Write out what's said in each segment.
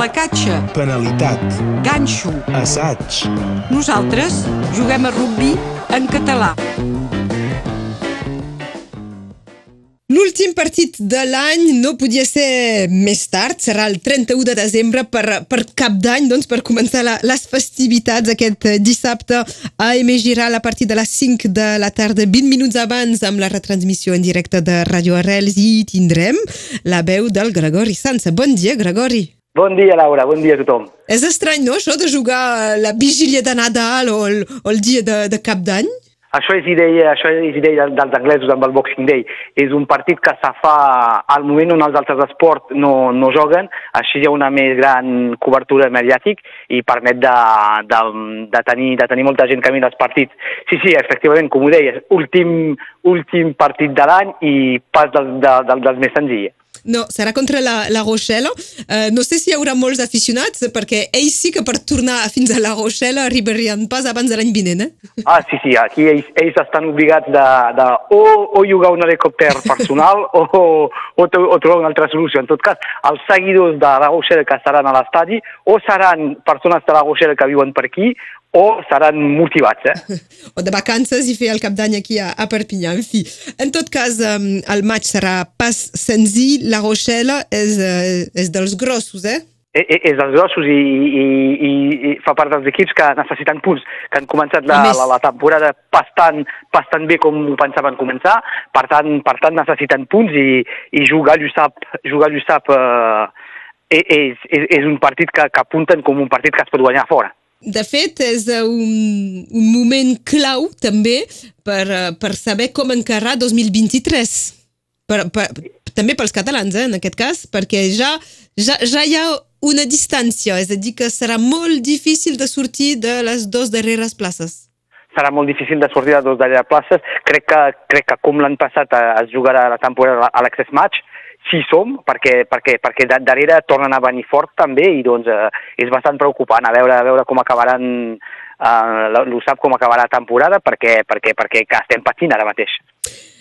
placatge, penalitat, ganxo. assaig, Nosaltres juguem a rugby en català. L'últim partit de l'any no podia ser més tard, serà el 31 de desembre per, per cap d'any, doncs per començar la, les festivitats aquest dissabte a Giral a partir de les 5 de la tarda, 20 minuts abans amb la retransmissió en directe de Radio Arrels i tindrem la veu del Gregori Sansa. Bon dia, Gregori. Bon dia, Laura. Bon dia a tothom. És estrany, no, això de jugar la vigília de Nadal o el, o el dia de, de cap d'any? Això és idea, això és idea dels anglesos amb el Boxing Day. És un partit que se fa al moment on els altres esports no, no joguen, així hi ha una més gran cobertura mediàtic i permet de, de, de, tenir, de tenir molta gent que mira els partits. Sí, sí, efectivament, com ho deies, últim, últim partit de l'any i pas del, de, del, dels més senzills. No, serà contra la, la Rochelle. Uh, no sé si hi haurà molts aficionats, perquè ells sí que per tornar fins a la Rochelle arribarien pas abans de l'any vinent, eh? Ah, sí, sí, aquí ells, ells estan obligats de, de o, o llogar un helicòpter personal o, o, o, o trobar una altra solució. En tot cas, els seguidors de la Rochelle que estaran a l'estadi o seran persones de la Rochelle que viuen per aquí o seran motivats, eh? o de vacances i fer el cap d'any aquí a, a Perpinyà. En fi, en tot cas, el maig serà pas senzill. La Rochelle és, uh, és dels grossos, eh? E- e- és dels grossos i, i, i, i fa part dels equips que necessiten punts, que han començat la, més- la, la temporada bastant, bastant bé com ho pensaven començar, per tant, per tant necessiten punts i, i jugar a l'USAP, jugar a l'USAP eh, és, és, és un partit que, que apunten com un partit que es pot guanyar fora. De fet, és un, un moment clau també per, per saber com encarar 2023. Per, per, també pels catalans, eh, en aquest cas, perquè ja, ja, ja hi ha una distància, és a dir, que serà molt difícil de sortir de les dues darreres places. serà molt difícil de sortir de dos darreres places. Crec que, crec que com l'any passat eh, es jugarà la temporada a l'Access Match, sí som, perquè, perquè, perquè darrere tornen a venir fort també i doncs eh, és bastant preocupant a veure, a veure com acabaran eh, l'USAP com acabarà la temporada perquè, perquè, perquè estem patint ara mateix.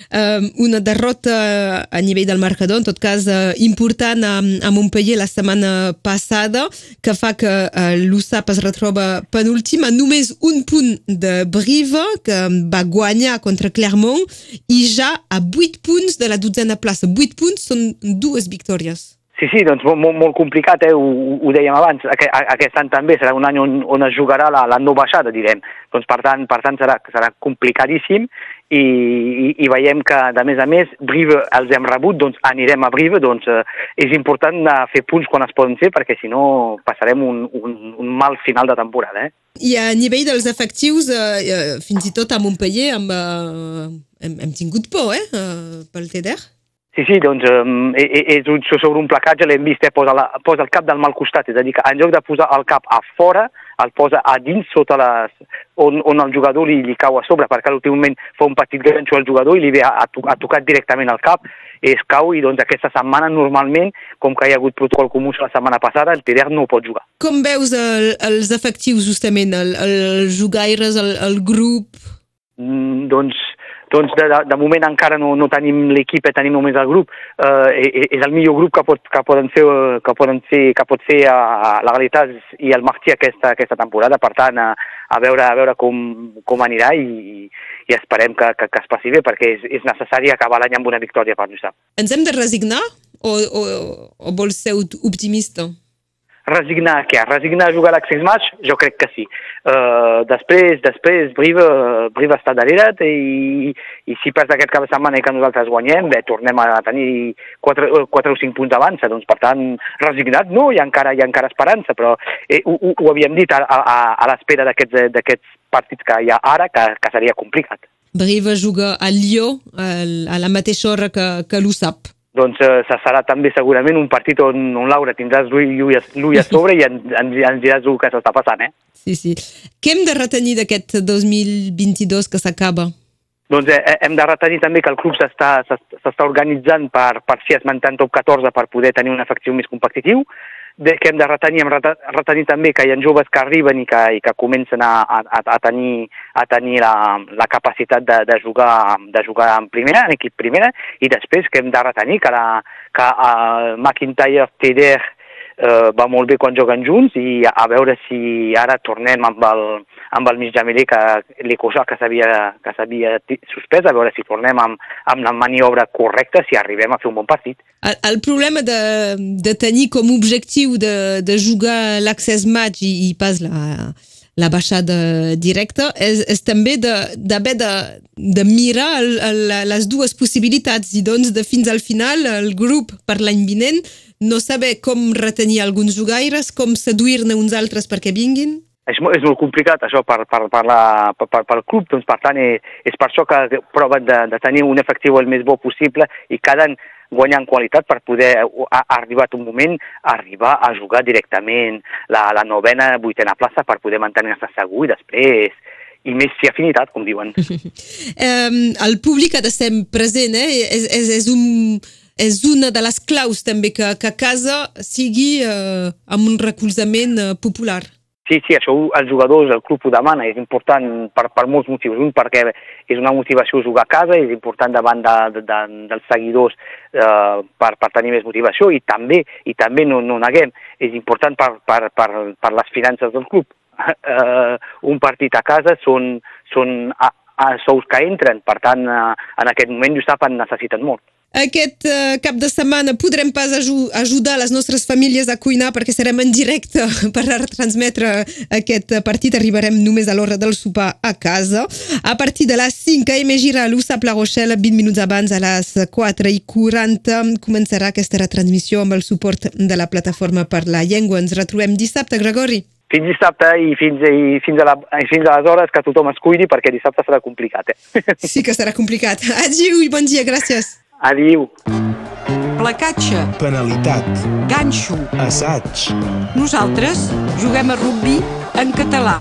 Um, una derrota a nivell del marcador, en tot cas uh, important a, a Montpellier la setmana passada, que fa que uh, l'USAP es retroba penúltim només un punt de Brive, que va guanyar contra Clermont, i ja a 8 punts de la dotzena plaça. 8 punts són dues victòries. Sí, sí, doncs molt, molt, molt complicat, eh? ho, ho dèiem abans. Aqu aquest any també serà un any on, on es jugarà la, la no baixada, direm. Doncs per tant, per tant serà, serà complicadíssim i, i, i veiem que, de més a més, Brive els hem rebut, doncs anirem a Brive, doncs eh, és important eh, fer punts quan es poden fer perquè si no passarem un, un, un mal final de temporada. Eh? I a nivell dels efectius, uh, uh, fins i tot a Montpellier, amb, uh, hem, hem tingut por, eh, uh, pel TEDER. Sí, sí, doncs eh, és un, sobre un placatge, l'hem vist, eh, posa, la, posa el cap del mal costat, és a dir, que en lloc de posar el cap a fora, el posa a dins, sota les, on, on el jugador li, li cau a sobre, perquè moment fa un petit ganxo al jugador i li ve a, a, to- a tocar directament al cap, es cau i doncs aquesta setmana normalment, com que hi ha hagut protocol comú la setmana passada, el TDR no pot jugar. Com veus el, els efectius, justament, el, els jugaires, el, el grup? Mm, doncs, doncs de, de, moment encara no, no tenim l'equip, eh, tenim només el grup. Eh, és, és el millor grup que, pot, que poden fer, eh, que poden fer, que pot fer a, a la Galitas i el Martí aquesta, aquesta temporada. Per tant, a, a veure, a veure com, com anirà i, i esperem que, que, que es passi bé, perquè és, és necessari acabar l'any amb una victòria per l'USAP. Ens hem de resignar o, o, o vols ser op- optimista? Resignar què? Resignar a jugar a l'Access Match? Jo crec que sí. Uh, després, després Brive, Brive està darrere i, i si perds aquest cap de setmana i que nosaltres guanyem, bé, tornem a tenir 4, 4 o 5 punts d'avança. Doncs, per tant, resignat no, hi ha encara, hi ha encara esperança, però eh, ho, ho, ho havíem dit a, a, a l'espera d'aquests d'aquests partits que hi ha ara, que, que seria complicat. Brive juga a Lió a la mateixa hora que, que l'USAP. Doncs eh, se- serà també segurament un partit on, on Laura tindràs l'ull a- sobre i ens, ens, ens diràs el que s'està passant, eh? Sí, sí. Què hem de retenir d'aquest 2022 que s'acaba? Doncs eh, hem de retenir també que el club s'està s'es- s'està organitzant per, per ser esmentant top 14 per poder tenir un efectiu més competitiu, de, que hem de retenir, hem reta- retenir també que hi ha joves que arriben i que, i que comencen a, a, a tenir, a tenir la, la capacitat de, de, jugar, de jugar en primera, en equip primera, i després que hem de retenir que, la, que uh, McIntyre, Teder, eh, va molt bé quan juguen junts i a veure si ara tornem amb el, amb el que l'Ecosà que s'havia que s'havia suspès, a veure si tornem amb, amb la maniobra correcta, si arribem a fer un bon partit. El, el problema de, de tenir com a objectiu de, de jugar l'accés match i, i pas la, la baixada directa és, és també d'haver de, de, de mirar el, el, les dues possibilitats i doncs de fins al final el grup per l'any vinent no saber com retenir alguns jugaires, com seduir-ne uns altres perquè vinguin? És, és molt complicat això per, per, per, la, per, per, per club, doncs per tant és, és per això que proven de, de tenir un efectiu el més bo possible i cada any guanyant qualitat per poder, ha, ha arribat un moment, arribar a jugar directament la, la novena, vuitena plaça per poder mantenir-se segur i després i més si afinitat, com diuen. um, el públic ha de ser present, eh? És, és, és un és una de les claus també que, que casa sigui eh, amb un recolzament eh, popular. Sí, sí, això els jugadors, el club ho demana, és important per, per molts motius. Un, perquè és una motivació jugar a casa, és important davant de, de, de, dels seguidors eh, per, per tenir més motivació i també, i també no, no neguem, és important per, per, per, per les finances del club. Eh, un partit a casa són, són a, a sous que entren, per tant, eh, en aquest moment, ho saben, necessiten molt. Aquest uh, cap de setmana podrem pas ajudar les nostres famílies a cuinar perquè serem en directe per retransmetre aquest partit. Arribarem només a l'hora del sopar a casa. A partir de les 5 a Gira a l'USAP La Rochelle, 20 minuts abans, a les 4 i 40, començarà aquesta retransmissió amb el suport de la plataforma per la llengua. Ens retrobem dissabte, Gregori. Fins dissabte i fins, i fins, a, la, i fins a les hores que tothom es cuidi perquè dissabte serà complicat. Eh? Sí que serà complicat. Adiu i bon dia, gràcies. Adiu. Placatge. Penalitat. Ganxo. Assaig. Nosaltres juguem a rugby en català.